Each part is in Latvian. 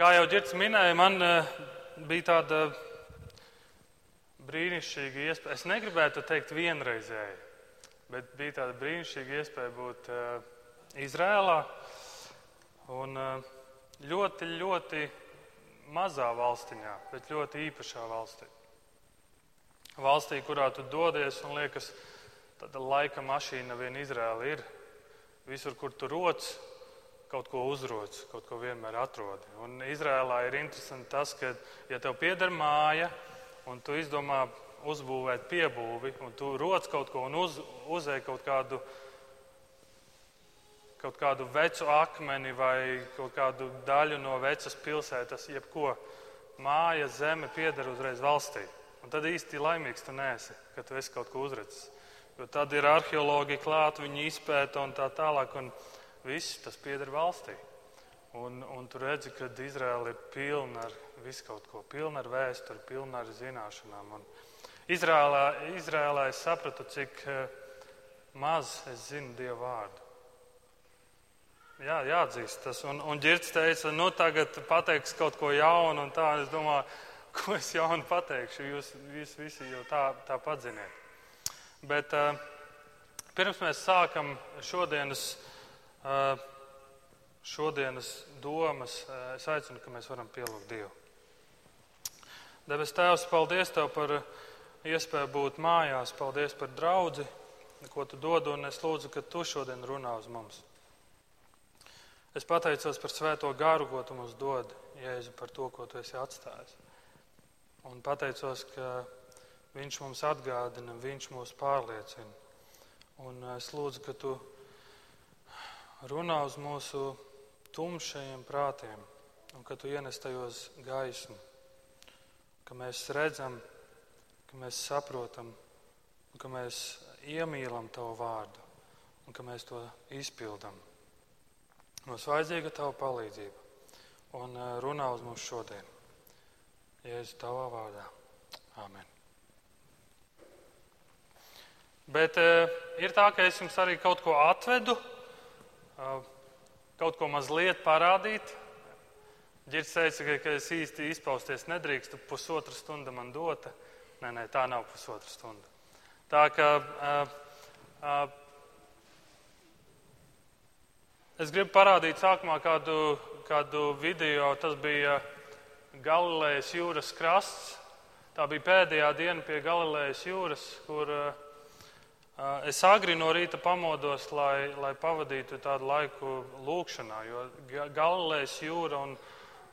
Kā jau Girts minēja, man uh, bija tāda brīnišķīga iespēja. Es negribētu teikt vienreizēji, bet bija tāda brīnišķīga iespēja būt uh, Izrēlā un uh, ļoti, ļoti mazā valstiņā, bet ļoti īpašā valstī. Valstī, kurā tu dodies un liekas, tāda laika mašīna vien Izrēla ir. Visur, kur tu roc, kaut ko uzroc, kaut ko vienmēr atrodi. Un Izrēlā ir interesanti tas, ka, ja tev pieder māja, un tu izdomā uzbūvēt piebūvi, un tu roc kaut ko un uz, uzēj kaut kādu, kaut kādu vecu akmeni vai kaut kādu daļu no vecas pilsētas, jebko, māja, zeme pieder uzreiz valstī. Un tad īsti laimīgs tu nēsi, ka tu esi kaut ko uzredzis. Jo tad ir arheologi klāt, viņi izpēta un tā tālāk. Un, Viss tas pieder valstī. Un, un tu redzi, ka Izraela ir pilna ar visu kaut ko, pilna ar vēsturi, pilna ar zināšanām. Un Izrēlā, Izrēlā es sapratu, cik uh, maz es zinu Dievu vārdu. Jā, jāatzīst tas. Un, un Girts teica, nu tagad pateiks kaut ko jaunu, un tā es domāju, ko es jaunu pateikšu. Jūs, jūs visi jau tā, tā padziniet. Bet uh, pirms mēs sākam šodienas šodienas domas, es aicinu, ka mēs varam pielūgt Dievu. Debes Tēvs, paldies Tev par iespēju būt mājās, paldies par draugu, ko Tu dod, un es lūdzu, ka Tu šodien runā uz mums. Es pateicos par svēto garu, ko Tu mums dod, Jēzu, par to, ko Tu esi atstājis. Un pateicos, ka Viņš mums atgādina, Viņš mūs pārliecina. Un es lūdzu, ka Tu runā uz mūsu tumšajiem prātiem, un ka tu ienes tajos gaismu, ka mēs redzam, ka mēs saprotam, un ka mēs iemīlam tavu vārdu, un ka mēs to izpildam. Mums vajadzīga tava palīdzība, un eh, runā uz mums šodien. Jēzu tavā vārdā. Āmen. Bet e, ir tā, ka es jums arī kaut ko atvedu kaut ko mazliet parādīt. Girts teica, ka es īsti izpausties nedrīkstu, pusotra stunda man dota. Nē, nē, tā nav pusotra stunda. Tā kā uh, uh, es gribu parādīt sākumā kādu, kādu video. Tas bija Galilejas jūras krasts. Tā bija pēdējā diena pie Galilejas jūras, kur uh, Es agri no rīta pamodos, lai, lai pavadītu tādu laiku lūkšanā, jo Galilejas jūra un,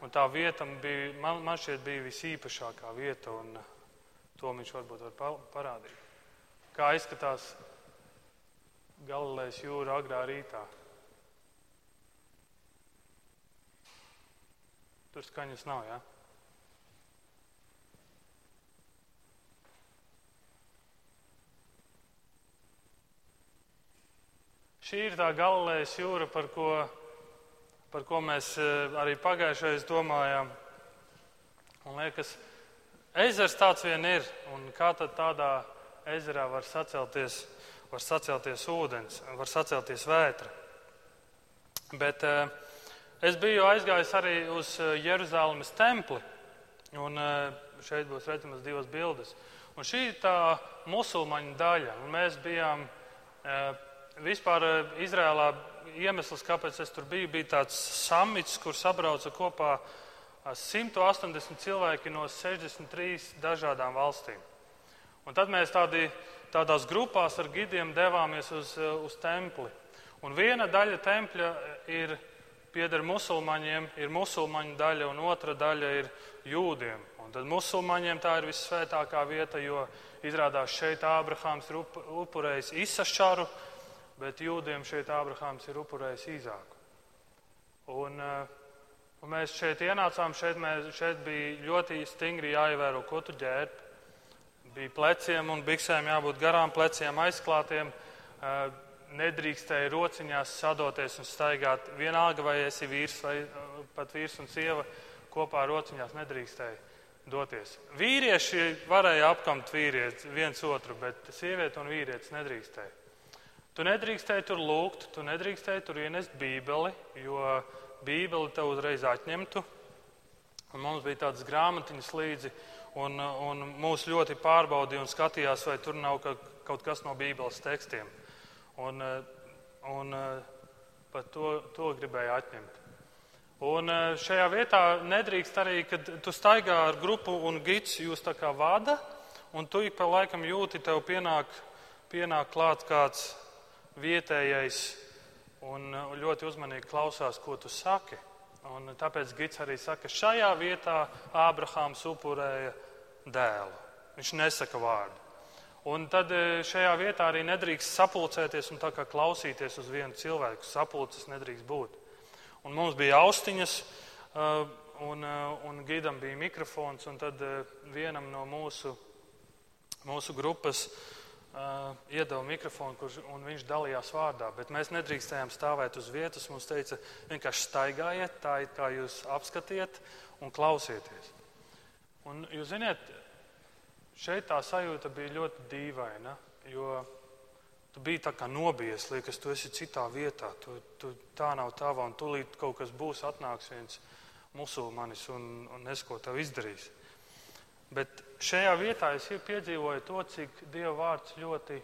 un tā vieta bija, man, man šķiet bija visīpašākā vieta, un to viņš varbūt var parādīt. Kā izskatās Galilejas jūra agrā rītā? Tur skaņas nav, jā? Ja? Šī ir tā Galilejas jūra, par ko, par ko mēs eh, arī pagājušajā domājām. Man liekas, ezers tāds vien ir, un kā tad tādā ezerā var sacelties, var sacelties ūdens, var sacelties vētra. Bet eh, es biju aizgājis arī uz eh, Jeruzalemes templi, un šeit būs redzamas divas bildes. Un šī ir tā musulmaņu daļa, un mēs bijām Vispār eh, Izrēlā iemesls, kāpēc es tur biju, bija tāds samits, kur sabrauca kopā 180 cilvēki no 63 dažādām valstīm. Un tad mēs tādi, tādās grupās ar gidiem devāmies uz, eh, uz templi. Un viena daļa tempļa ir pieder musulmaņiem, ir musulmaņu daļa, un otra daļa ir jūdiem. Un tad musulmaņiem tā ir visvētākā vieta, jo izrādās šeit Ābrahāms ir upurējis Isašaru, bet jūdiem šeit Ābrahāms ir upurējis īzāku. Un, eh, un mēs šeit ienācām, šeit, mēs, šeit bija ļoti stingri jāievēro, ko tu ģērbi. Bija pleciem un biksēm jābūt garām pleciem aizklātiem. Eh, nedrīkstēja rociņās sadoties un staigāt. Vienalga, vai esi vīrs vai eh, pat vīrs un sieva, kopā rociņās nedrīkstēja doties. Vīrieši varēja apkamt vīrieti viens otru, bet sieviete un vīrietis nedrīkstēja. Tu nedrīkstēji tur lūgt, tu nedrīkstēji tur ienest bībeli, jo bībeli tev uzreiz atņemtu. Un mums bija tādas grāmatiņas līdzi, un, un mūs ļoti pārbaudīja un skatījās, vai tur nav kaut kas no Bībeles tekstiem. Un, un pat to, to gribēja atņemt. Un šajā vietā nedrīkst arī, kad tu staigā ar grupu un gids jūs tā kā vada, un tu ik pa laikam jūti, tev pienāk, pienāk klāt kāds vietējais un ļoti uzmanīgi klausās, ko tu saki. Un tāpēc Gits arī saka, ka šajā vietā Ābrahāms upurēja dēlu. Viņš nesaka vārdu. Un tad e, šajā vietā arī nedrīkst sapulcēties un tā kā klausīties uz vienu cilvēku. Sapulces nedrīkst būt. Un mums bija austiņas, e, un, un Gidam bija mikrofons, un tad vienam no mūsu, mūsu grupas uh, iedeva mikrofonu, kurš, un viņš dalījās vārdā. Bet mēs nedrīkstējām stāvēt uz vietas. Mums teica, vienkārši staigājiet, tā it kā jūs apskatiet un klausieties. Un, jūs ziniet, šeit tā sajūta bija ļoti dīvaina, jo tu biji tā kā nobijies, liekas, tu esi citā vietā, tu, tu, tā nav tava, un tūlīt kaut kas būs, atnāks viens musulmanis un, un nes ko tev izdarīs. Bet šajā vietā es piedzīvoju to, cik Dieva vārds ļoti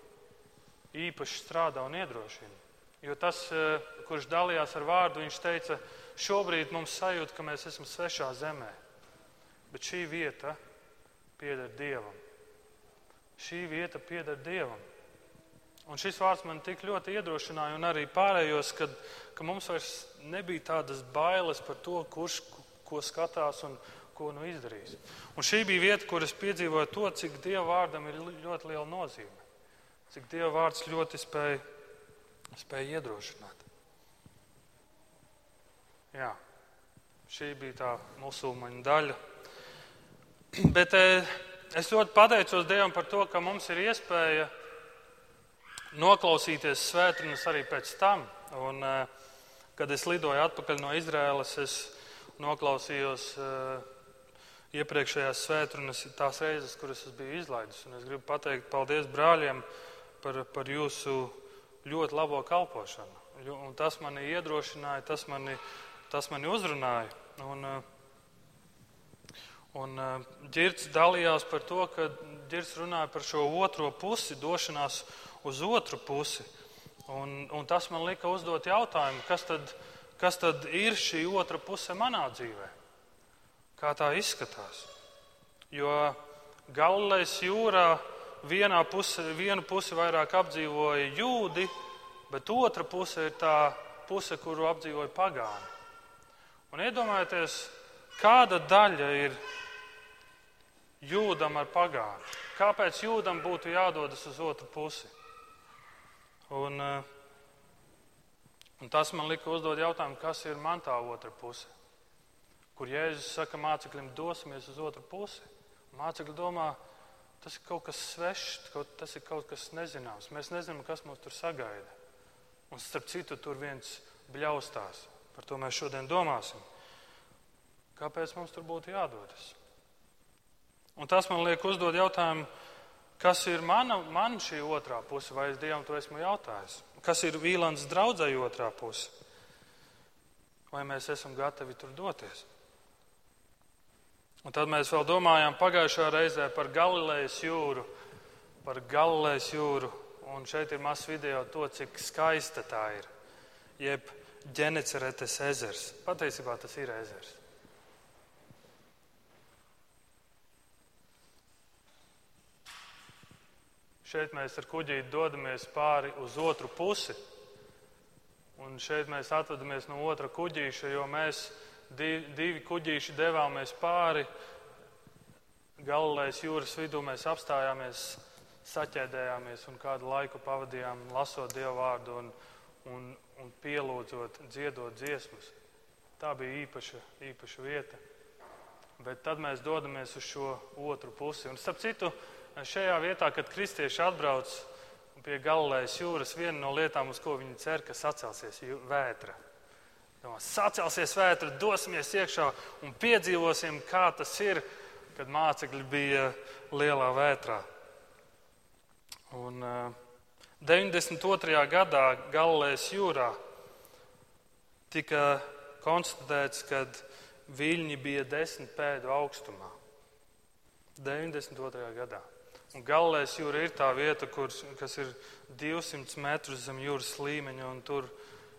īpaši strādā un iedrošina. Jo tas, eh, kurš dalījās ar vārdu, viņš teica, šobrīd mums sajūt, ka mēs esam svešā zemē, bet šī vieta pieder Dievam. Šī vieta pieder Dievam. Un šis vārds man tik ļoti iedrošināja, un arī pārējos, kad, ka mums vairs nebija tādas bailes par to, kurš ko skatās un, ko nu izdarīs. Un šī bija vieta, kur es piedzīvoju to, cik Dieva vārdam ir ļoti liela nozīme. Cik Dieva vārds ļoti spēja, spēja iedrošināt. Jā, šī bija tā musulmaņu daļa. Bet eh, es ļoti pateicos Dievam par to, ka mums ir iespēja noklausīties svētdienas arī pēc tam. Un, eh, kad es lidoju atpakaļ no Izraēlas, es noklausījos uh, iepriekšējās svētdienas, tās reizes, kuras es biju izlaidis. Un es gribu pateikt paldies brāļiem par, par jūsu ļoti labo kalpošanu. Un tas mani iedrošināja, tas mani, tas mani uzrunāja. Un, un ģirts dalījās par to, ka ģirts runāja par šo otro pusi, došanās uz otru pusi. Un, un tas man lika uzdot jautājumu, kas tad, kas tad ir šī otra puse manā dzīvēm? Kā tā izskatās. Jo Galilejas jūrā vienā puse, vienu pusi vairāk apdzīvoja jūdi, bet otra puse ir tā puse, kuru apdzīvoja pagāni. Un iedomājieties, kāda daļa ir jūdam ar pagāni. Kāpēc jūdam būtu jādodas uz otru pusi? Un, eh, un tas man lika uzdot jautājumu, kas ir man tā otra puse kur Jēzus saka mācekļiem, dosimies uz otru pusi. Mācekļi domā, tas ir kaut kas svešs, tas ir kaut kas nezināms. Mēs nezinām, kas mums tur sagaida. Un starp citu, tur viens bļaustās. Par to mēs šodien domāsim. Kāpēc mums tur būtu jādodas? Un tas man liek uzdot jautājumu, kas ir mana, man šī otrā puse, vai es Dievam to esmu jautājis? Kas ir Vīlāns draudzēji otrā puse? Vai mēs esam gatavi tur doties? Un tad mēs vēl domājām pagājušā reizē par Galilejas jūru, par Galilejas jūru. Un šeit ir mazs video to, cik skaista tā ir. Jeb ģeneceretes ezers. Patiesībā tas ir ezers. Šeit mēs ar kuģīti dodamies pāri uz otru pusi. Un šeit mēs atvadamies no otra kuģīša, jo mēs divi, divi kuģīši devāmies pāri Galilejas jūras vidū. Mēs apstājāmies, saķēdējāmies un kādu laiku pavadījām lasot Dievu vārdu un, un, un pielūdzot, dziedot dziesmas. Tā bija īpaša, īpaša vieta. Bet tad mēs dodamies uz šo otru pusi. Un, starp citu, šajā vietā, kad kristieši atbrauc pie Galilejas jūras, viena no lietām, uz ko viņi cer, ka sacelsies vētra. Sacelsies vētra, dosimies iekšā un piedzīvosim, kā tas ir, kad mācekļi bija lielā vētrā. Un, uh, 92. gadā Galilejas jūrā tika konstatēts, ka viļņi bija desmit pēdu augstumā. 92. gadā. Un Galilējas jūra ir tā vieta, kur, kas ir 200 metrus zem jūras līmeņa, un tur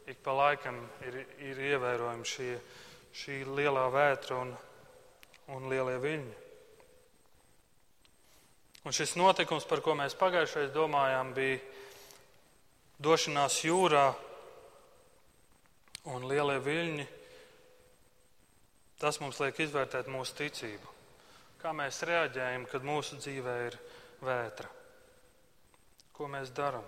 ik pa laikam ir, ir ievērojama šī, šī lielā vētra un, un lielie viļņi. Un šis notikums, par ko mēs pagājušajā domājām, bija došanās jūrā un lielie viļņi. Tas mums liek izvērtēt mūsu ticību. Kā mēs reaģējam, kad mūsu dzīvē ir vētra? Ko mēs darām?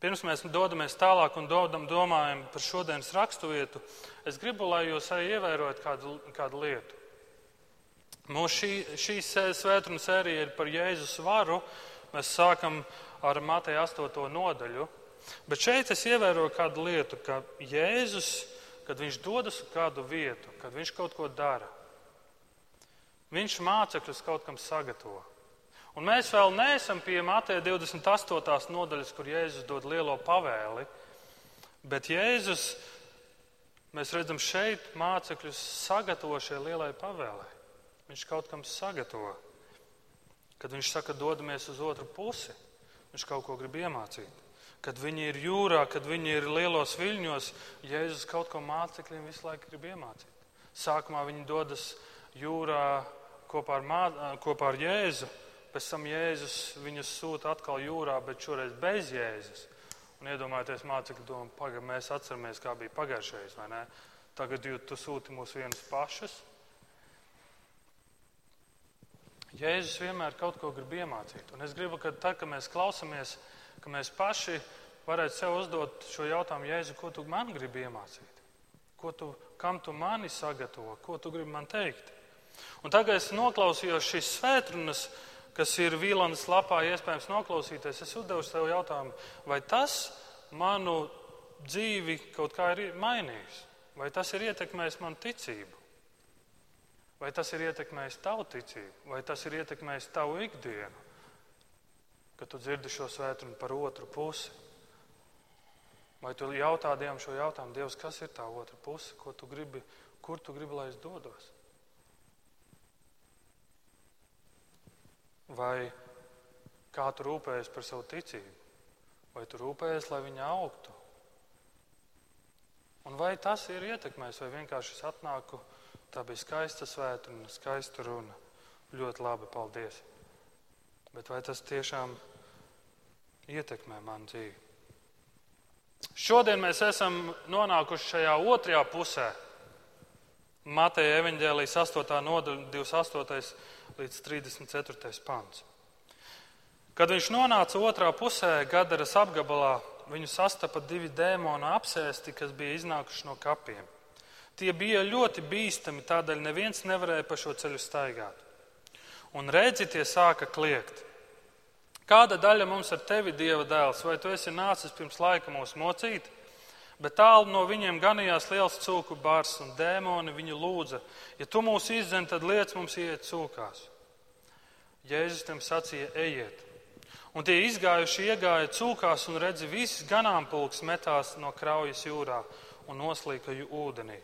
Pirms mēs dodamies tālāk un dodam, domājam par šodienas raksturvietu, es gribu, lai jūs arī ievērojat kādu, kādu lietu. Mūsu šī, šī svētdienas sērija ir par Jēzus varu. Mēs sākam ar Mateja 8. nodaļu. Bet šeit es ievēroju kādu lietu, ka Jēzus, kad viņš dodas uz kādu vietu, kad viņš kaut ko dara, viņš mācekļus kaut kam sagatavo. Un mēs vēl neesam pie Mateja 28. nodaļas, kur Jēzus dod lielo pavēli, bet Jēzus, mēs redzam, šeit mācekļus sagatavo šai lielai pavēlei. Viņš kaut kam sagatavo. Kad viņš saka, dodamies uz otru pusi, viņš kaut ko grib iemācīt. Kad viņi ir jūrā, kad viņi ir lielos viļņos, Jēzus kaut ko mācekļiem visu laiku grib iemācīt. Sākumā viņi dodas jūrā kopā ar, mā, kopā ar Jēzu, Pēc tam Jēzus viņus sūta atkal jūrā, bet šoreiz bez Jēzus. Un iedomājieties, mācekļi domā, pagaidi, mēs atceramies, kā bija pagājušais, vai ne? Tagad jūs sūti mūs vienus pašus. Jēzus vienmēr kaut ko grib iemācīt. Un es gribu, ka tad, kad mēs klausamies, ka mēs paši varētu sev uzdot šo jautājumu, Jēzu, ko tu man gribi iemācīt? Ko tu, kam tu mani sagatavo? Ko tu gribi man teikt? Un tagad es noklausījos šīs svētrunas kas ir Vīlandes lapā, iespējams noklausīties, es uzdevu sev jautājumu, vai tas manu dzīvi kaut kā ir mainījis, vai tas ir ietekmējis manu ticību, vai tas ir ietekmējis tavu ticību, vai tas ir ietekmējis tavu ikdienu, kad tu dzirdi šo svētdienu par otru pusi. Vai tu jautā Dievam šo jautājumu, Dievs, kas ir tā otra puse, ko tu gribi, kur tu gribi, lai es dodos? Vai kā tu rūpējies par savu ticību? Vai tu rūpējies, lai viņa augtu? Un vai tas ir ietekmējis, vai vienkārši es atnāku, tā bija skaista svētdiena, skaista runa. Ļoti labi, paldies. Bet vai tas tiešām ietekmē manu dzīvi? Šodien mēs esam nonākuši šajā otrajā pusē. Mateja evaņģēlijas 8. nodaļa, 28 līdz 34. pants. Kad viņš nonāca otrā pusē, Gadaras apgabalā, viņu sastapa divi dēmoni apsēsti, kas bija iznākuši no kapiem. Tie bija ļoti bīstami, tādēļ neviens nevarēja pa šo ceļu staigāt. Un redzi, tie sāka kliegt. Kāda daļa mums ar tevi, Dieva dēls, vai tu esi nācis pirms laika mūs mocīt? Bet tālu no viņiem ganījās liels cūku bars, un dēmoni viņu lūdza: Ja tu mūs izdzen, tad liec mums iet cūkās. Jēzus tam sacīja: Ejiet! Un tie izgājuši iegāja cūkās un redzi, visas ganāmpulks metās no kraujas jūrā un noslīka ūdenī.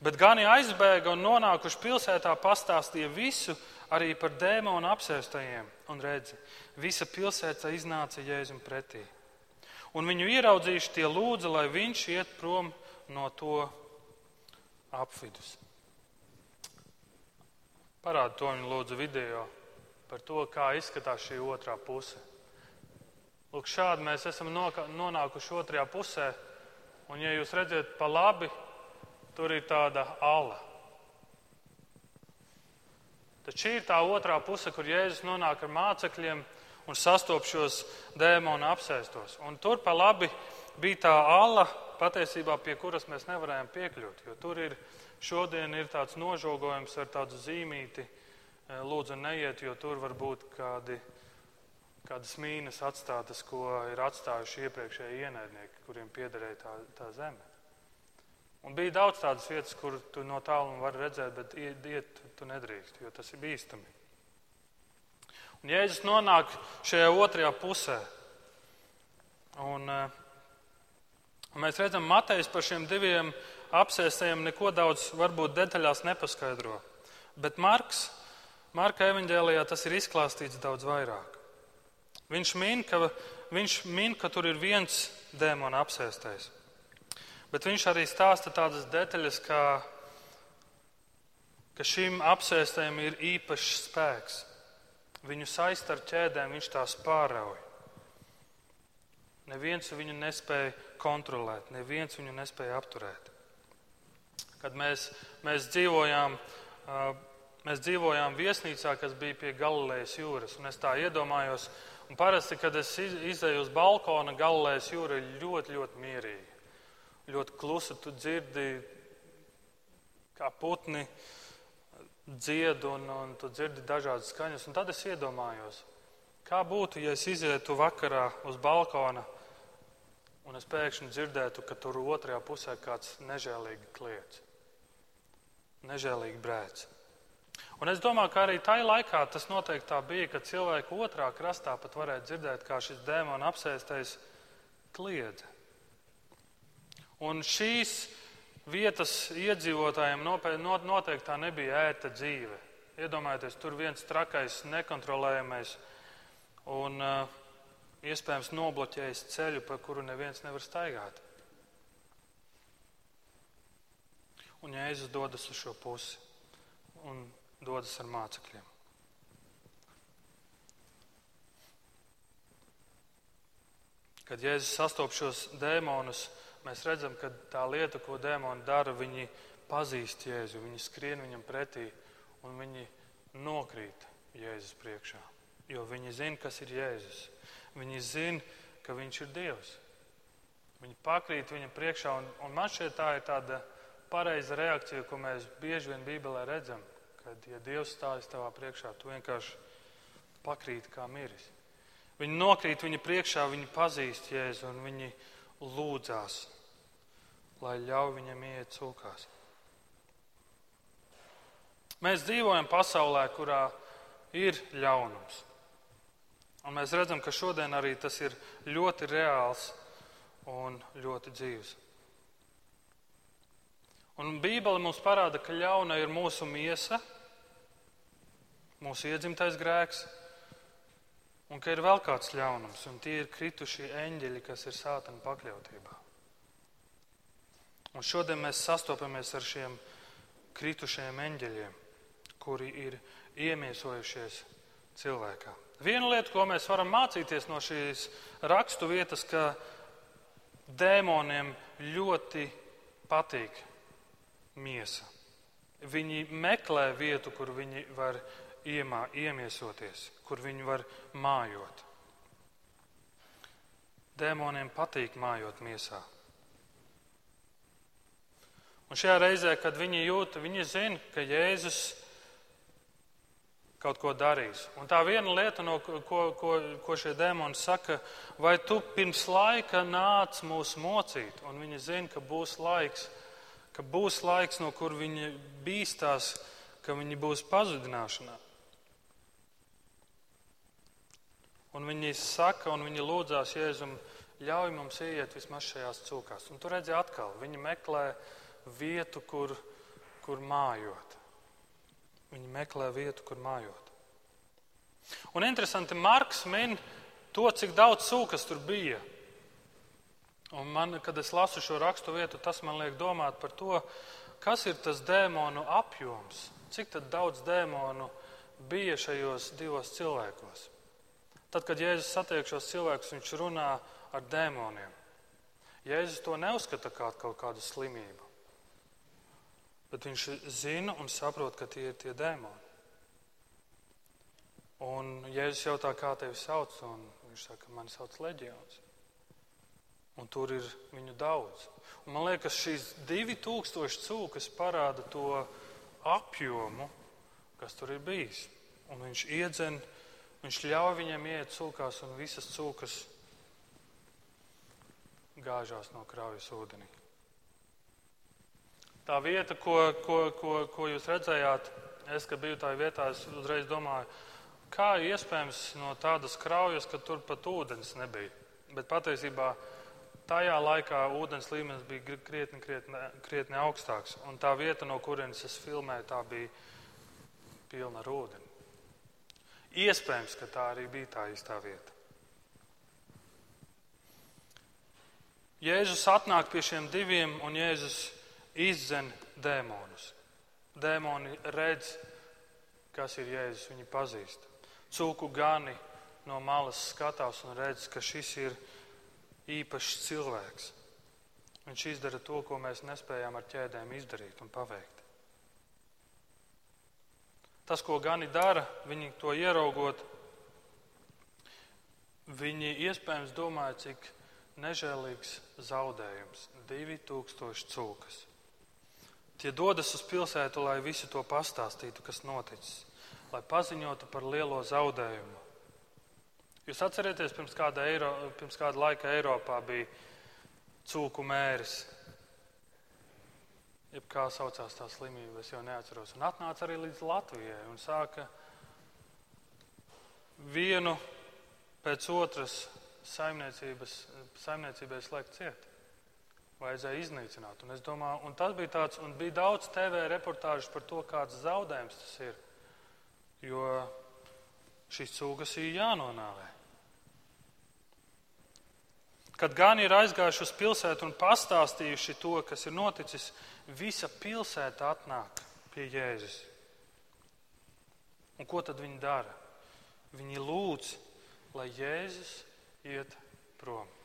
Bet gani aizbēga un nonākuši pilsētā pastāstīja visu arī par dēmonu apsēstajiem. Un redzi, visa pilsēta iznāca Jēzum pretī. Un viņu ieraudzījuši tie lūdza, lai viņš iet prom no to apvidus. Parādi to viņa lūdzu video par to, kā izskatās šī otrā puse. Lūk, šādi mēs esam nonākuši otrajā pusē, un, ja jūs redzat pa labi, tur ir tāda ala. Tad šī ir tā otrā puse, kur Jēzus nonāk ar mācekļiem un sastop šos dēmonu apsēstos. Un tur pa labi bija tā ala, patiesībā pie kuras mēs nevarējām piekļūt, jo tur ir šodien ir tāds nožogojums ar tādu zīmīti Eh, lūdzu neiet, jo tur var būt kādi, kādas mīnas atstātas, ko ir atstājuši iepriekšēji ienaidnieki, kuriem piederēja tā, tā zeme. Un bija daudz tādas vietas, kur tu no tāluma vari redzēt, bet iet tu nedrīkst, jo tas ir bīstami. Un Jēzus nonāk šajā otrajā pusē. Un, eh, Un mēs redzam, Matejs par šiem diviem apsēstajiem neko daudz varbūt detaļās nepaskaidro. Bet Marks, Marka evaņģēlijā tas ir izklāstīts daudz vairāk. Viņš min, ka, viņš min, ka tur ir viens dēmona apsēstais. Bet viņš arī stāsta tādas detaļas, kā, ka šim apsēstajam ir īpašs spēks. Viņu saist ar ķēdēm, viņš tās pārauj. Neviens viņu nespēja kontrolēt, neviens viņu nespēja apturēt. Kad mēs, mēs, dzīvojām, mēs dzīvojām viesnīcā, kas bija pie Galilejas jūras, un es tā iedomājos, un parasti, kad es izēju uz balkona, Galilejas jūra ir ļoti, ļoti mierīga. Ļoti klusa, tu dzirdi, kā putni dzied, un, un tu dzirdi dažādas skaņas, un tad es iedomājos, kā būtu, ja es izietu vakarā uz balkona un es pēkšņi dzirdētu, ka tur otrajā pusē kāds nežēlīgi kliedz, nežēlīgi brēc. Un es domāju, ka arī tajā laikā tas noteikti tā bija, ka cilvēku otrā krastā pat varēja dzirdēt, kā šis dēmona apsēstais kliedza. Un šīs vietas iedzīvotājiem noteikti tā nebija ērta dzīve. Iedomājieties, tur viens trakais, nekontrolējamais un uh, iespējams nobloķējis ceļu, pa kuru neviens nevar staigāt. Un Jēzus dodas uz šo pusi un dodas ar mācekļiem. Kad Jēzus sastop šos dēmonus, mēs redzam, ka tā lieta, ko dēmoni dara, viņi pazīst Jēzu, viņi skrien viņam pretī un viņi nokrīt Jēzus priekšā. Jo viņi zina, kas ir Jēzus. Viņi zina, ka viņš ir Dievs. Viņi pakrīt viņam priekšā, un, un man šķiet, tā ir tāda pareiza reakcija, ko mēs bieži vien Bībelē redzam. Kad ja Dievs stājas tavā priekšā, tu vienkārši pakrīt kā miris. Viņi nokrīt viņa priekšā, viņi pazīst Jēzu un viņi lūdzās, lai ļauj viņam iet cūkās. Mēs dzīvojam pasaulē, kurā ir ļaunums. Un mēs redzam, ka šodien arī tas ir ļoti reāls un ļoti dzīves. Un Bībele mums parāda, ka ļauna ir mūsu miesa, mūsu iedzimtais grēks, un ka ir vēl kāds ļaunums, un tie ir kritušie eņģeļi, kas ir sātana pakļautībā. Un šodien mēs sastopamies ar šiem kritušajiem eņģeļiem, kuri ir iemiesojušies cilvēkā. Viena lieta, ko mēs varam mācīties no šīs rakstu vietas, ka dēmoniem ļoti patīk miesa. Viņi meklē vietu, kur viņi var iemā, iemiesoties, kur viņi var mājot. Dēmoniem patīk mājot miesā. Un šajā reizē, kad viņi jūt, viņi zina, ka Jēzus kaut ko darīs. Un tā viena lieta, no ko, ko, ko šie dēmoni saka, vai tu pirms laika nāc mūs mocīt, un viņi zina, ka būs laiks, ka būs laiks, no kur viņi bīstās, ka viņi būs pazudināšanā. Un viņi saka, un viņi lūdzās Jēzum, ļauj mums iet vismaz šajās cūkās. Un tur redzēja atkal, viņi meklē vietu, kur, kur mājot. Viņi meklē vietu, kur mājot. Un interesanti, Marks min to, cik daudz sūkas tur bija. Un man, kad es lasu šo rakstu vietu, tas man liek domāt par to, kas ir tas dēmonu apjoms, cik daudz dēmonu bija šajos divos cilvēkos. Tad, kad Jēzus satiek šos cilvēkus, viņš runā ar dēmoniem. Jēzus to neuzskata kā kaut kādu slimību. Bet viņš zina un saprot, ka tie ir tie dēmoni. Un Jēzus jautā, kā tevi sauc, un viņš saka, mani sauc Leģions. Un tur ir viņu daudz. Un man liekas, šīs divi tūkstoši cūkas parāda to apjomu, kas tur ir bijis. Un viņš iedzen, viņš ļauj viņiem iet cūkās, un visas cūkas gāžās no kraujas ūdenī. Tā vieta, ko, ko, ko, ko jūs redzējāt, es, kad biju tajā vietā, es uzreiz domāju, kā iespējams no tādas kraujas, ka tur pat ūdens nebija. Bet patiesībā tajā laikā ūdens līmenis bija krietni, krietni, krietni augstāks. Un tā vieta, no kurienes es filmēju, tā bija pilna ar ūdeni. Iespējams, ka tā arī bija tā īstā vieta. Jēzus atnāk pie šiem diviem, un Jēzus izdzen dēmonus. Dēmoni redz, kas ir Jēzus, viņi pazīst. Cūku gani no malas skatās un redz, ka šis ir īpašs cilvēks. Viņš izdara to, ko mēs nespējām ar ķēdēm izdarīt un paveikt. Tas, ko gani dara, viņi to ieraugot, viņi iespējams domāja, cik nežēlīgs zaudējums - 2000 cūkas. Tie dodas uz pilsētu, lai visu to pastāstītu, kas noticis, lai paziņotu par lielo zaudējumu. Jūs atcerieties, pirms kāda, Eiro, pirms kāda laika Eiropā bija cūku mēris. Jeb kā saucās tā slimība, es jau neatceros. Un atnāca arī līdz Latvijai un sāka vienu pēc otras saimniecībai slēgt ciet. Vajadzēja iznīcināt. Un, domāju, un tas bija tāds, un bija daudz TV reportāžu par to, kāds zaudējums tas ir. Jo šīs cūgas ir jānonāvē. Kad gan ir aizgājuši uz pilsētu un pastāstījuši to, kas ir noticis, visa pilsēta atnāk pie Jēzus. Un ko tad viņi dara? Viņi lūdz, lai Jēzus iet prom.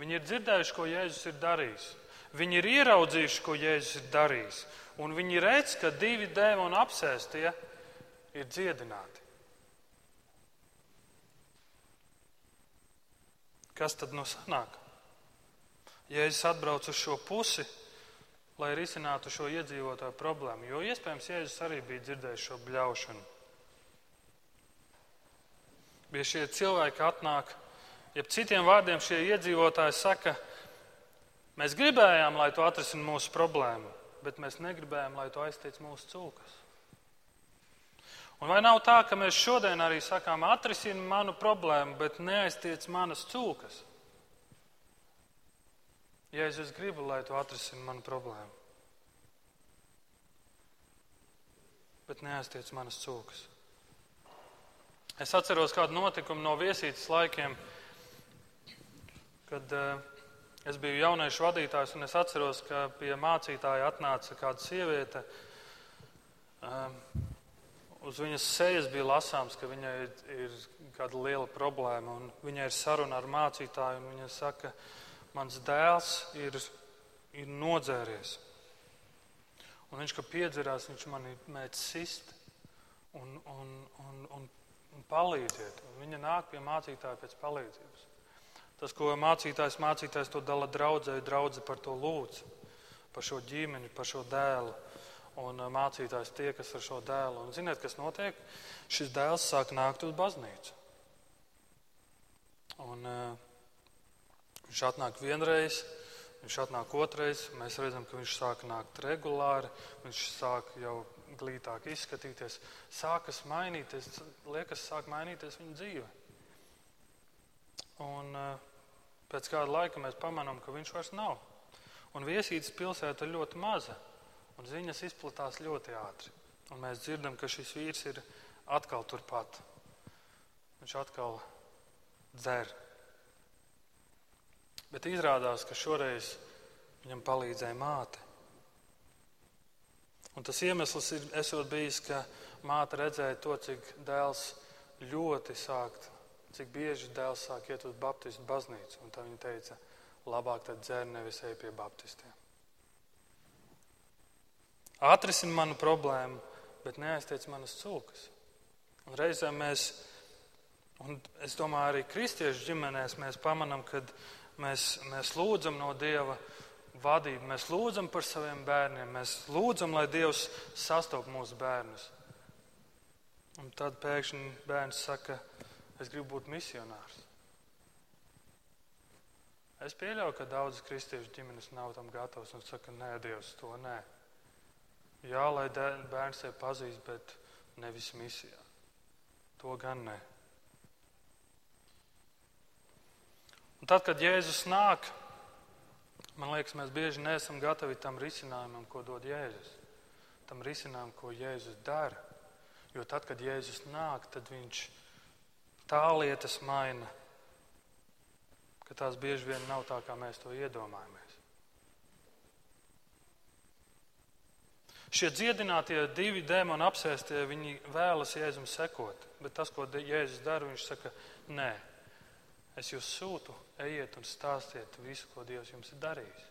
Viņi ir dzirdējuši, ko Jēzus ir darījis. Viņi ir ieraudzījuši, ko Jēzus ir darījis. Un viņi redz, ka divi dēmoni apsēstie ir dziedināti. Kas tad no sanāk? Jēzus atbrauc uz šo pusi, lai risinātu šo iedzīvotāju problēmu, jo iespējams Jēzus arī bija dzirdējis šo bļaušanu. Bieži šie cilvēki atnāk, jeb citiem vārdiem šie iedzīvotāji saka, mēs gribējām, lai tu atrisini mūsu problēmu, bet mēs negribējām, lai tu aiztiec mūsu cūkas. Un vai nav tā, ka mēs šodien arī sakām, atrisini manu problēmu, bet neaiztiec manas cūkas? Ja es gribu, lai tu atrisini manu problēmu, bet neaiztiec manas cūkas. Es atceros kādu notikumu no viesītes laikiem, kad uh, es biju jauniešu vadītājs, un es atceros, ka pie mācītāja atnāca kāda sieviete. Um, uz viņas sejas bija lasāms, ka viņai ir, kāda liela problēma, viņai ir saruna ar mācītāju, un viņa saka, mans dēls ir, ir nodzēries. Un viņš, kad piedzerās, viņš man mēģina sist un, un, un, un un palīdziet. Un viņa nāk pie mācītāja pēc palīdzības. Tas, ko mācītājs mācītājs to dala draudzē, draudze par to lūdz, par šo ģimeni, par šo dēlu. Un mācītājs tiekas ar šo dēlu. Un ziniet, kas notiek? Šis dēls sāk nākt uz baznīcu. Un, uh, viņš atnāk vienreiz, viņš atnāk otrais. Mēs redzam, ka viņš sāk nākt regulāri. Viņš sāk jau glītāk izskatīties, sākas mainīties, liekas, sāk mainīties viņa dzīve. Un uh, pēc kāda laika mēs pamanām, ka viņš vairs nav. Un viesītas pilsēta ir ļoti maza, un ziņas izplatās ļoti ātri. Un mēs dzirdam, ka šis vīrs ir atkal turpat. Viņš atkal dzer. Bet izrādās, ka šoreiz viņam palīdzēja māte. Un tas iemesls ir bijis, ka māte redzēja to, cik dēls ļoti sākt, cik bieži dēls sāk iet uz Baptistu baznīcu. Un tā viņa teica, labāk tad dzēr nevis ej pie Baptistiem. Atrisini manu problēmu, bet neaiztiec manas cūkas. Un reizēm mēs, un es domāju, arī kristiešu ģimenēs mēs pamanām, kad mēs, mēs lūdzam no Dieva vadību. Mēs lūdzam par saviem bērniem, mēs lūdzam, lai Dievs sastop mūsu bērnus. Un tad pēkšņi bērns saka, es gribu būt misionārs. Es pieļauju, ka daudzas kristiešu ģimenes nav tam gatavas un saka, nē, Dievs, to nē. Jā, lai bērns sevi pazīst, bet nevis misijā. To gan nē. Un tad, kad Jēzus nāk, man liekas, mēs bieži neesam gatavi tam risinājumam, ko dod Jēzus. Tam risinājumam, ko Jēzus dara. Jo tad, kad Jēzus nāk, tad viņš tā lietas maina, ka tās bieži vien nav tā, kā mēs to iedomājamies. Šie dziedinātie divi dēmoni apsēstie, viņi vēlas Jēzum sekot, bet tas, ko Jēzus dara, viņš saka, nē, Es jūs sūtu, ejiet un stāstiet visu, ko Dievs jums ir darījis.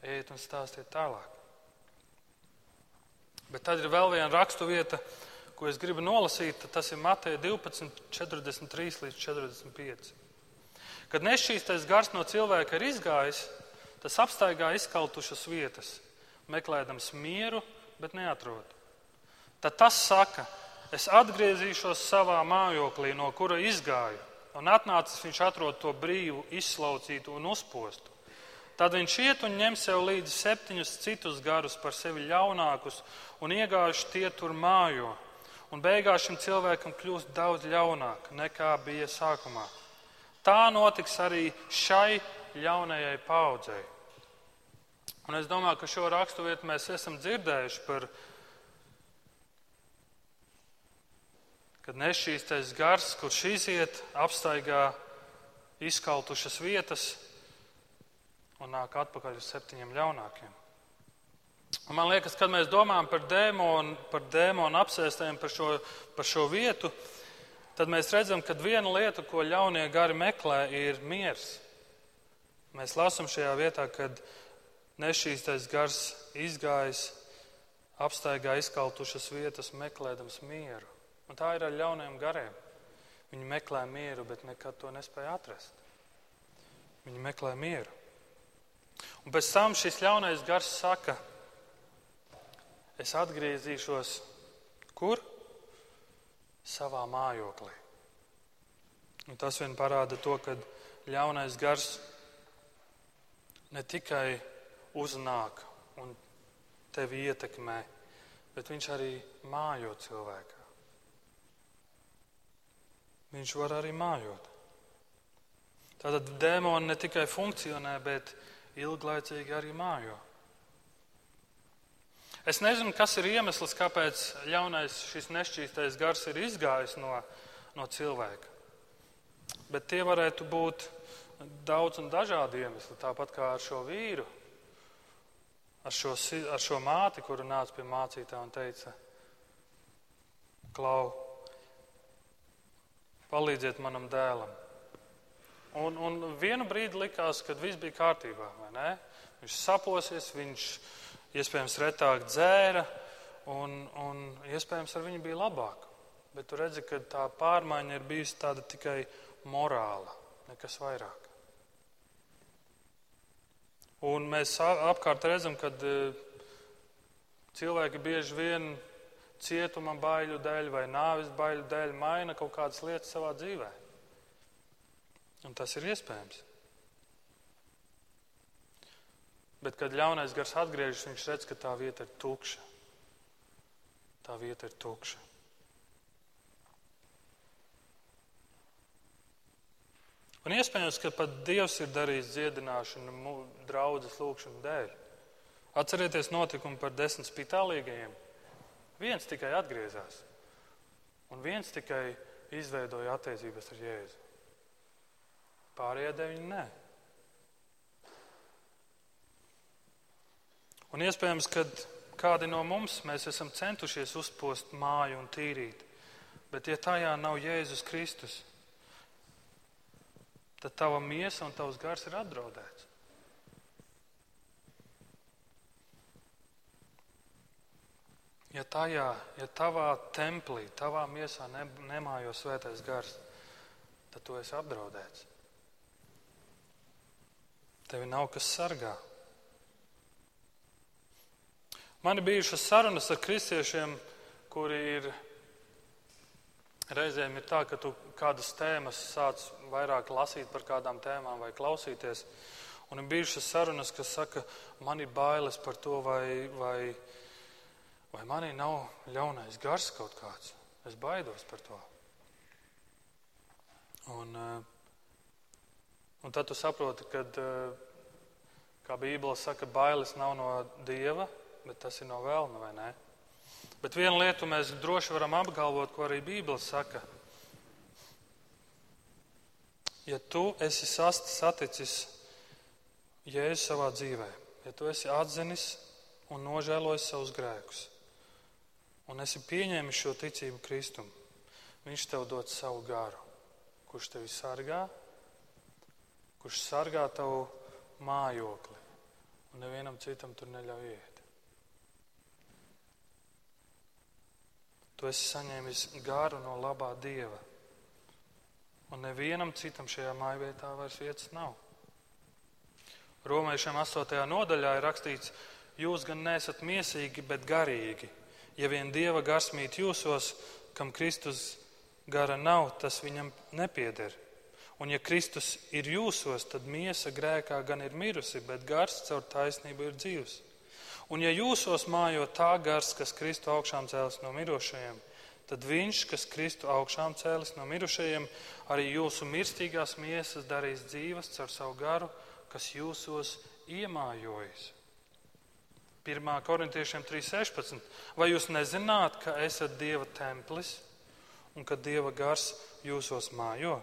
Ejiet un stāstiet tālāk. Bet tad ir vēl viena raksturvieta, ko es gribu nolasīt. Tas ir Mateja 12, 43 līdz 45. Kad nešķīstais gars no cilvēka ir izgājis, tas apstaigā izkaltušas vietas, meklējams mieru, bet neatrod. Tad tas saka, es atgriezīšos savā mājoklī, no kura izgāju Un atnācis viņš atrod to brīvu, izslaucītu un uzpostu. Tad viņš iet un ņem sev līdzi septiņus citus garus par sevi ļaunākus, un iegājuši tie tur mājo. Un beigās šim cilvēkam kļūst daudz ļaunāk nekā bija sākumā. Tā notiks arī šai ļaunajai paudzei. Un es domāju, ka šo raksturvietu mēs esam dzirdējuši par kad nešķīstais gars, kurš iziet, apstaigā izkautušas vietas un nāk atpakaļ uz septiņiem ļaunākiem. Man liekas, kad mēs domājam par dēmonu, par dēmonu apsēstēm, par šo, par šo vietu, tad mēs redzam, ka viena lieta, ko ļaunie gari meklē, ir miers. Mēs lasām šajā vietā, kad nešķīstais gars izgājis, apstaigā izkautušas vietas, meklējams mieru. Un tā ir ar ļauniem gariem. Viņi meklē mieru, bet nekad to nespēja atrast. Viņi meklē mieru. Un pēc tam šis ļaunais gars saka, es atgriezīšos kur? Savā mājoklī. Un tas vien parāda to, ka ļaunais gars ne tikai uznāk un tevi ietekmē, bet viņš arī mājo cilvēku viņš var arī mājot. Tātad dēmoni ne tikai funkcionē, bet ilglaicīgi arī mājo. Es nezinu, kas ir iemesls, kāpēc ļaunais šis nešķīstais gars ir izgājis no, no cilvēka. Bet tie varētu būt daudz un dažādi iemesli. Tāpat kā ar šo vīru, ar šo, ar šo māti, kuru nāca pie mācītā un teica, Klau, palīdziet manam dēlam. Un, un vienu brīdi likās, ka viss bija kārtībā. Viņš saposies, viņš iespējams retāk dzēra, un, un iespējams ar viņu bija labāk. Bet tu redzi, ka tā pārmaiņa ir bijusi tāda tikai morāla, nekas vairāk. Un mēs apkārt redzam, ka e, cilvēki bieži vien cietuma baiļu dēļ vai nāves baiļu dēļ maina kaut kādas lietas savā dzīvē. Un tas ir iespējams. Bet, kad ļaunais gars atgriežas, viņš redz, ka tā vieta ir tukša. Tā vieta ir tukša. Un iespējams, ka pat Dievs ir darījis dziedināšanu draudzes lūgšanu dēļ. Atcerieties notikumu par desmit spitālīgajiem. Viens tikai atgriezās, un viens tikai izveidoja attiecības ar Jēzu. Pārējie deviņi nē. Un iespējams, ka kādi no mums esam centušies uzpost māju un tīrīt, bet ja tajā nav Jēzus Kristus, tad tava miesa un tavs gars ir apdraudēts. Ja tajā, ja tavā templī, tavā miesā ne, nemājo svētais gars, tad tu esi apdraudēts. Tevi nav kas sargā. Man ir bijušas sarunas ar kristiešiem, kuri ir reizēm ir tā, ka tu kādas tēmas sāc vairāk lasīt par kādām tēmām vai klausīties. Un ir bijušas sarunas, kas saka, man ir bailes par to, vai, vai Vai manī nav ļaunais gars kaut kāds? Es baidos par to. Un, eh, Un tad tu saproti, ka, kā Bībele saka, bailes nav no dieva, bet tas ir no vēlna, vai ne? Bet vienu lietu mēs droši varam apgalvot, ko arī Bībele saka. Ja tu esi saticis Jēzu savā dzīvē, ja tu esi atzinis un nožēlojis savus grēkus, un esi pieņēmis šo ticību Kristum, Viņš tev dod savu garu, kurš tevi sargā, kurš sargā tavu mājokli, un nevienam citam tur neļauj iet. Tu esi saņēmis garu no labā dieva. Un nevienam citam šajā mājvietā vairs vietas nav. Romiešiem 8. nodaļā ir rakstīts, jūs gan nesat miesīgi, bet garīgi. Ja vien dieva gars mīt jūsos, kam Kristus gara nav, tas viņam nepieder. Un ja Kristus ir jūsos, tad miesa grēkā gan ir mirusi, bet gars caur taisnību ir dzīvs. Un ja jūsos mājo tā gars, kas Kristu augšām cēlis no mirušajiem, tad viņš, kas Kristu augšām cēlis no mirušajiem, arī jūsu mirstīgās miesas darīs dzīves caur savu garu, kas jūsos iemājojas. 1. korintiešiem 3.16. Vai jūs nezināt, ka esat Dieva templis un ka Dieva gars jūsos mājo?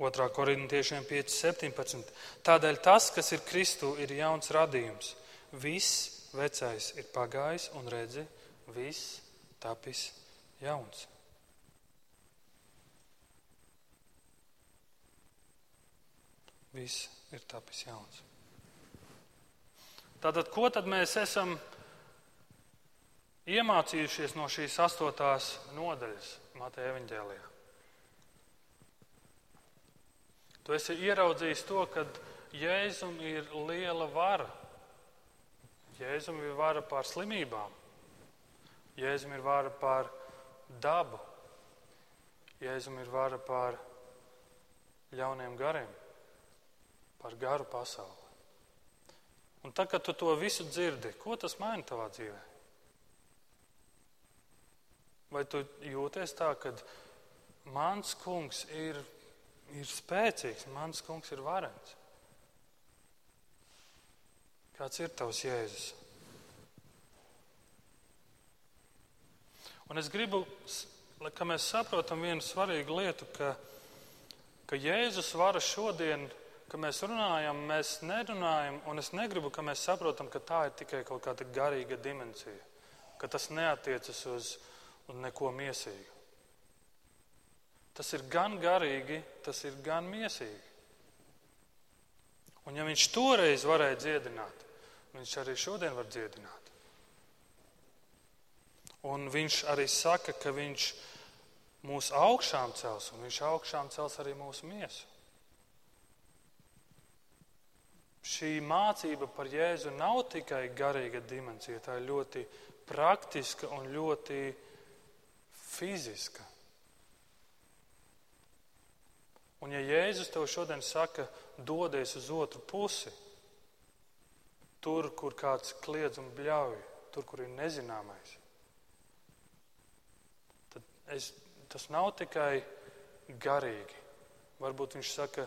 2. korintiešiem 5.17. Tādēļ tas, kas ir Kristu, ir jauns radījums. Viss vecais ir pagājis un redzi, viss tapis jauns. Viss ir tapis jauns. Tātad, ko tad mēs esam iemācījušies no šīs astotās nodaļas Mateja evaņģēlijā? Tu esi ieraudzījis to, ka Jēzum ir liela vara. Jēzum ir vara pār slimībām, Jēzum ir vara pār dabu, Jēzum ir vara pār ļauniem gariem, pār garu pasauli. Un tad, kad tu to visu dzirdi, ko tas maina tavā dzīvē? Vai tu jūties tā, ka mans kungs ir ir spēcīgs, mans kungs ir varens. Kāds ir tavs Jēzus? Un es gribu, lai mēs saprotam vienu svarīgu lietu, ka, ka Jēzus vara šodien, kad mēs runājam, mēs nerunājam, un es negribu, ka mēs saprotam, ka tā ir tikai kaut kāda garīga dimensija, ka tas neatiecas uz, uz neko miesīgu. Tas ir gan garīgi, tas ir gan miesīgi. Un ja viņš toreiz varēja dziedināt, viņš arī šodien var dziedināt. Un viņš arī saka, ka viņš mūs augšām cels, un viņš augšām cels arī mūsu miesu. Šī mācība par Jēzu nav tikai garīga dimensija, tā ir ļoti praktiska un ļoti fiziska. Un ja Jēzus tev šodien saka, dodies uz otru pusi, tur, kur kāds kliedz un bļauj, tur, kur ir nezināmais, tad es, tas nav tikai garīgi. Varbūt viņš saka,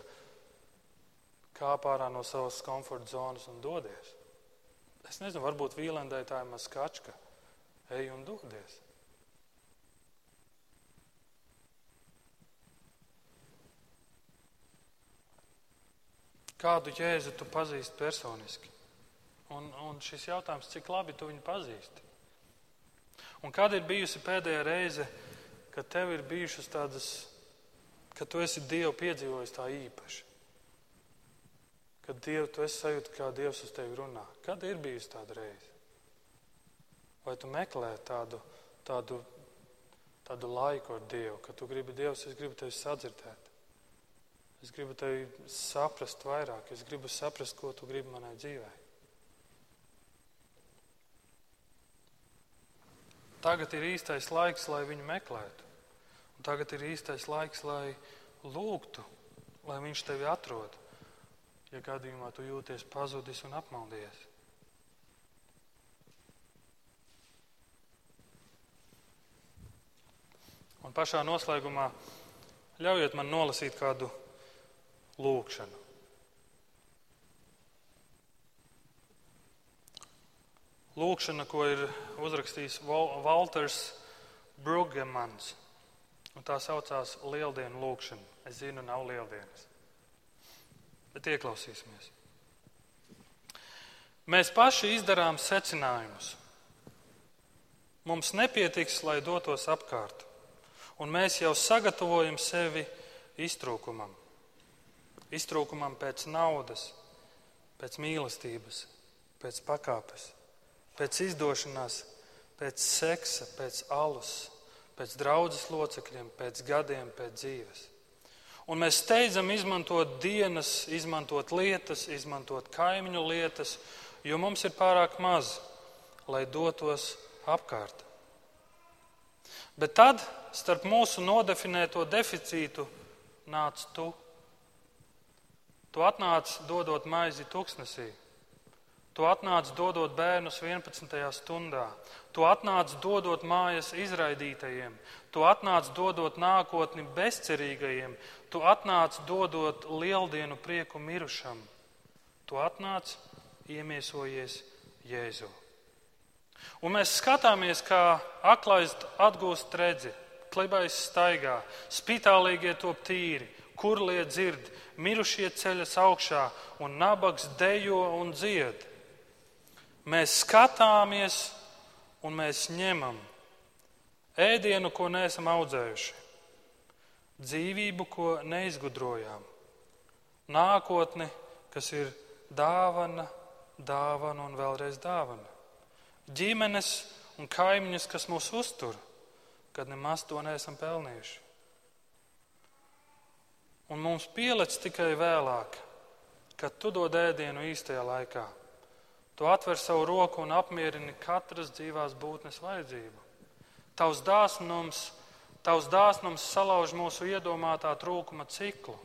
kāp ārā no savas komforta zonas un dodies. Es nezinu, varbūt vīlendē tā ir maz kačka. Ej un dodies. Kādu jēzu tu pazīsti personiski? Un, un šis jautājums, cik labi tu viņu pazīsti? Un kad ir bijusi pēdējā reize, kad tev ir bijušas tādas, ka tu esi Dievu piedzīvojis tā īpaši? Kad Dievu tu esi sajūta, kā Dievs uz tevi runā. Kad ir bijusi tāda reize? Vai tu meklē tādu, tādu, tādu laiku ar Dievu, ka tu gribi Dievs, es gribu tevi sadzirdēt? Es gribu tevi saprast vairāk, es gribu saprast, ko tu gribi manai dzīvē. Tagad ir īstais laiks, lai viņu meklētu. Un tagad ir īstais laiks, lai lūgtu, lai viņš tevi atrod, ja gadījumā tu jūties pazudis un apmaldies. Un pašā noslēgumā Ļaujiet man nolasīt kādu lūkšanu. Lūkšana, ko ir uzrakstījis Walters Brugemans, un tā saucās Lieldienu lūkšana. Es zinu, nav lieldienas, bet ieklausīsimies. Mēs paši izdarām secinājumus. Mums nepietiks, lai dotos apkārt un mēs jau sagatavojam sevi iztrūkumam. Iztrūkumam pēc naudas, pēc mīlestības, pēc pakāpes, pēc izdošanās, pēc seksa, pēc alus, pēc draudzes locekļiem, pēc gadiem, pēc dzīves. Un mēs steidzam izmantot dienas, izmantot lietas, izmantot kaimiņu lietas, jo mums ir pārāk maz, lai dotos apkārt. Bet tad starp mūsu nodefinēto deficītu nāc tu. Tu atnāc dodot maizi tuksnesī. Tu atnāc dodot bērnus 11. stundā. Tu atnāc dodot mājas izraidītajiem. Tu atnāc dodot nākotni bezcerīgajiem. Tu atnāc dodot lieldienu prieku mirušam. Tu atnāc iemiesojies Jēzu. Un mēs skatāmies, kā aklais atgūst redzi, klibais staigā, spitālīgie top tīri, kurlie dzird, mirušie ceļas augšā un nabaks dejo un dzied. Mēs skatāmies un mēs ņemam ēdienu, ko neesam audzējuši, dzīvību, ko neizgudrojām, nākotni, kas ir dāvana, dāvana un vēlreiz dāvana ģimenes un kaimiņus, kas mūs uztur, kad nemaz to neesam pelnījuši. Un mums pielic tikai vēlāk, kad tu dod ēdienu īstajā laikā. Tu atver savu roku un apmierini katras dzīvās būtnes vajadzību. Tavs dāsnums, tavs dāsnums salauž mūsu iedomātā trūkuma ciklu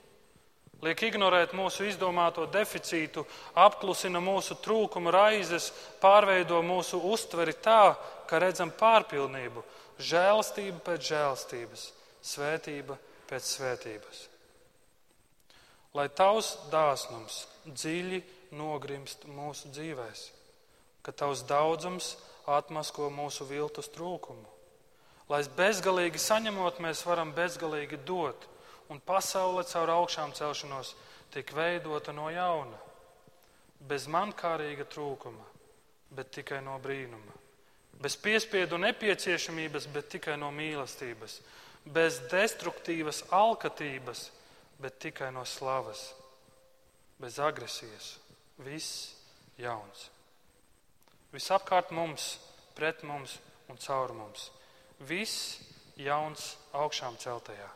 liek ignorēt mūsu izdomāto deficītu, apklusina mūsu trūkumu raizes, pārveido mūsu uztveri tā, ka redzam pārpilnību, žēlastību pēc žēlastības, svētība pēc svētības. Lai tavs dāsnums dziļi nogrimst mūsu dzīvēs, ka tavs daudzums atmasko mūsu viltus trūkumu, lai bezgalīgi saņemot, mēs varam bezgalīgi dot un pasaule caur augšām celšanos tiek veidota no jauna. Bez mankārīga trūkuma, bet tikai no brīnuma. Bez piespiedu nepieciešamības, bet tikai no mīlestības. Bez destruktīvas alkatības, bet tikai no slavas. Bez agresijas. Viss jauns. Visapkārt mums, pret mums un caur mums. Viss jauns augšām celtajā.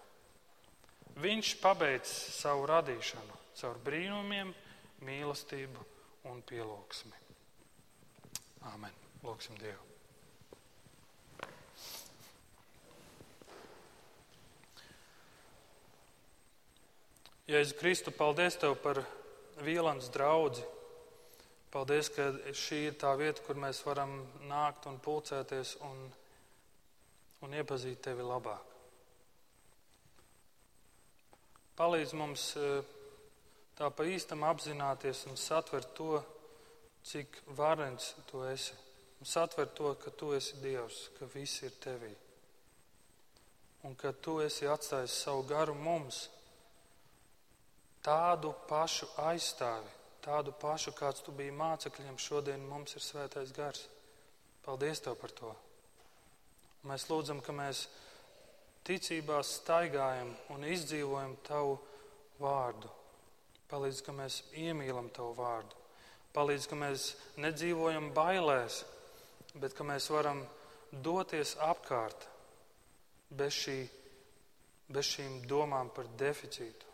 Viņš pabeidz savu radīšanu caur brīnumiem, mīlestību un pielūgsmi. Āmen. Lūksim Dievu. Jēzu Kristu, paldies Tev par Vīlāns draugu. Paldies, ka šī ir tā vieta, kur mēs varam nākt un pulcēties un, un iepazīt Tevi labāk. Palīdz mums e, tā pa īstam apzināties un satvert to, cik varens tu esi. Un satvert to, ka tu esi Dievs, ka viss ir tevī. Un ka tu esi atstājis savu garu mums, tādu pašu aizstāvi, tādu pašu, kāds tu biji mācekļiem, šodien mums ir svētais gars. Paldies Tev par to. Mēs lūdzam, ka mēs ticībā staigājam un izdzīvojam Tavu vārdu. Palīdz, ka mēs iemīlam Tavu vārdu. Palīdz, ka mēs nedzīvojam bailēs, bet ka mēs varam doties apkārt bez, šī, bez šīm domām par deficītu.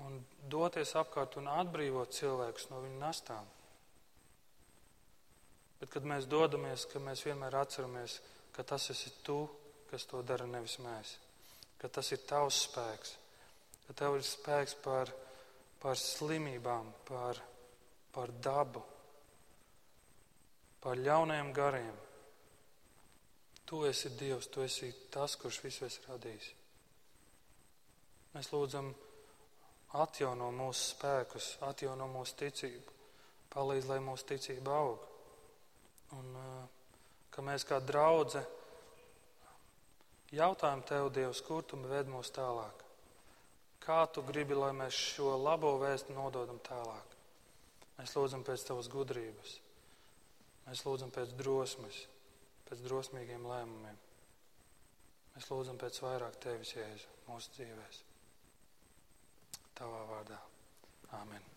Un doties apkārt un atbrīvot cilvēkus no viņu nastām. Bet, kad mēs dodamies, ka mēs vienmēr atceramies, ka tas esi tu, kas to dara, nevis mēs. Ka tas ir tavs spēks, ka tev ir spēks pār, pār slimībām, pār, pār dabu, pār ļaunajiem gariem. Tu esi Dievs, tu esi tas, kurš visu esi radījis. Mēs lūdzam, atjauno mūsu spēkus, atjauno mūsu ticību, palīdz, lai mūsu ticība aug. Un ka mēs kā draudze jautājam Tev, Dievs, kur Tu ved mūs tālāk? Kā Tu gribi, lai mēs šo labo vēstu nododam tālāk? Mēs lūdzam pēc Tavas gudrības, mēs lūdzam pēc drosmes, pēc drosmīgiem lēmumiem. Mēs lūdzam pēc vairāk Tevis, Jēzu, mūsu dzīvēm. Tavā vārdā. Āmen.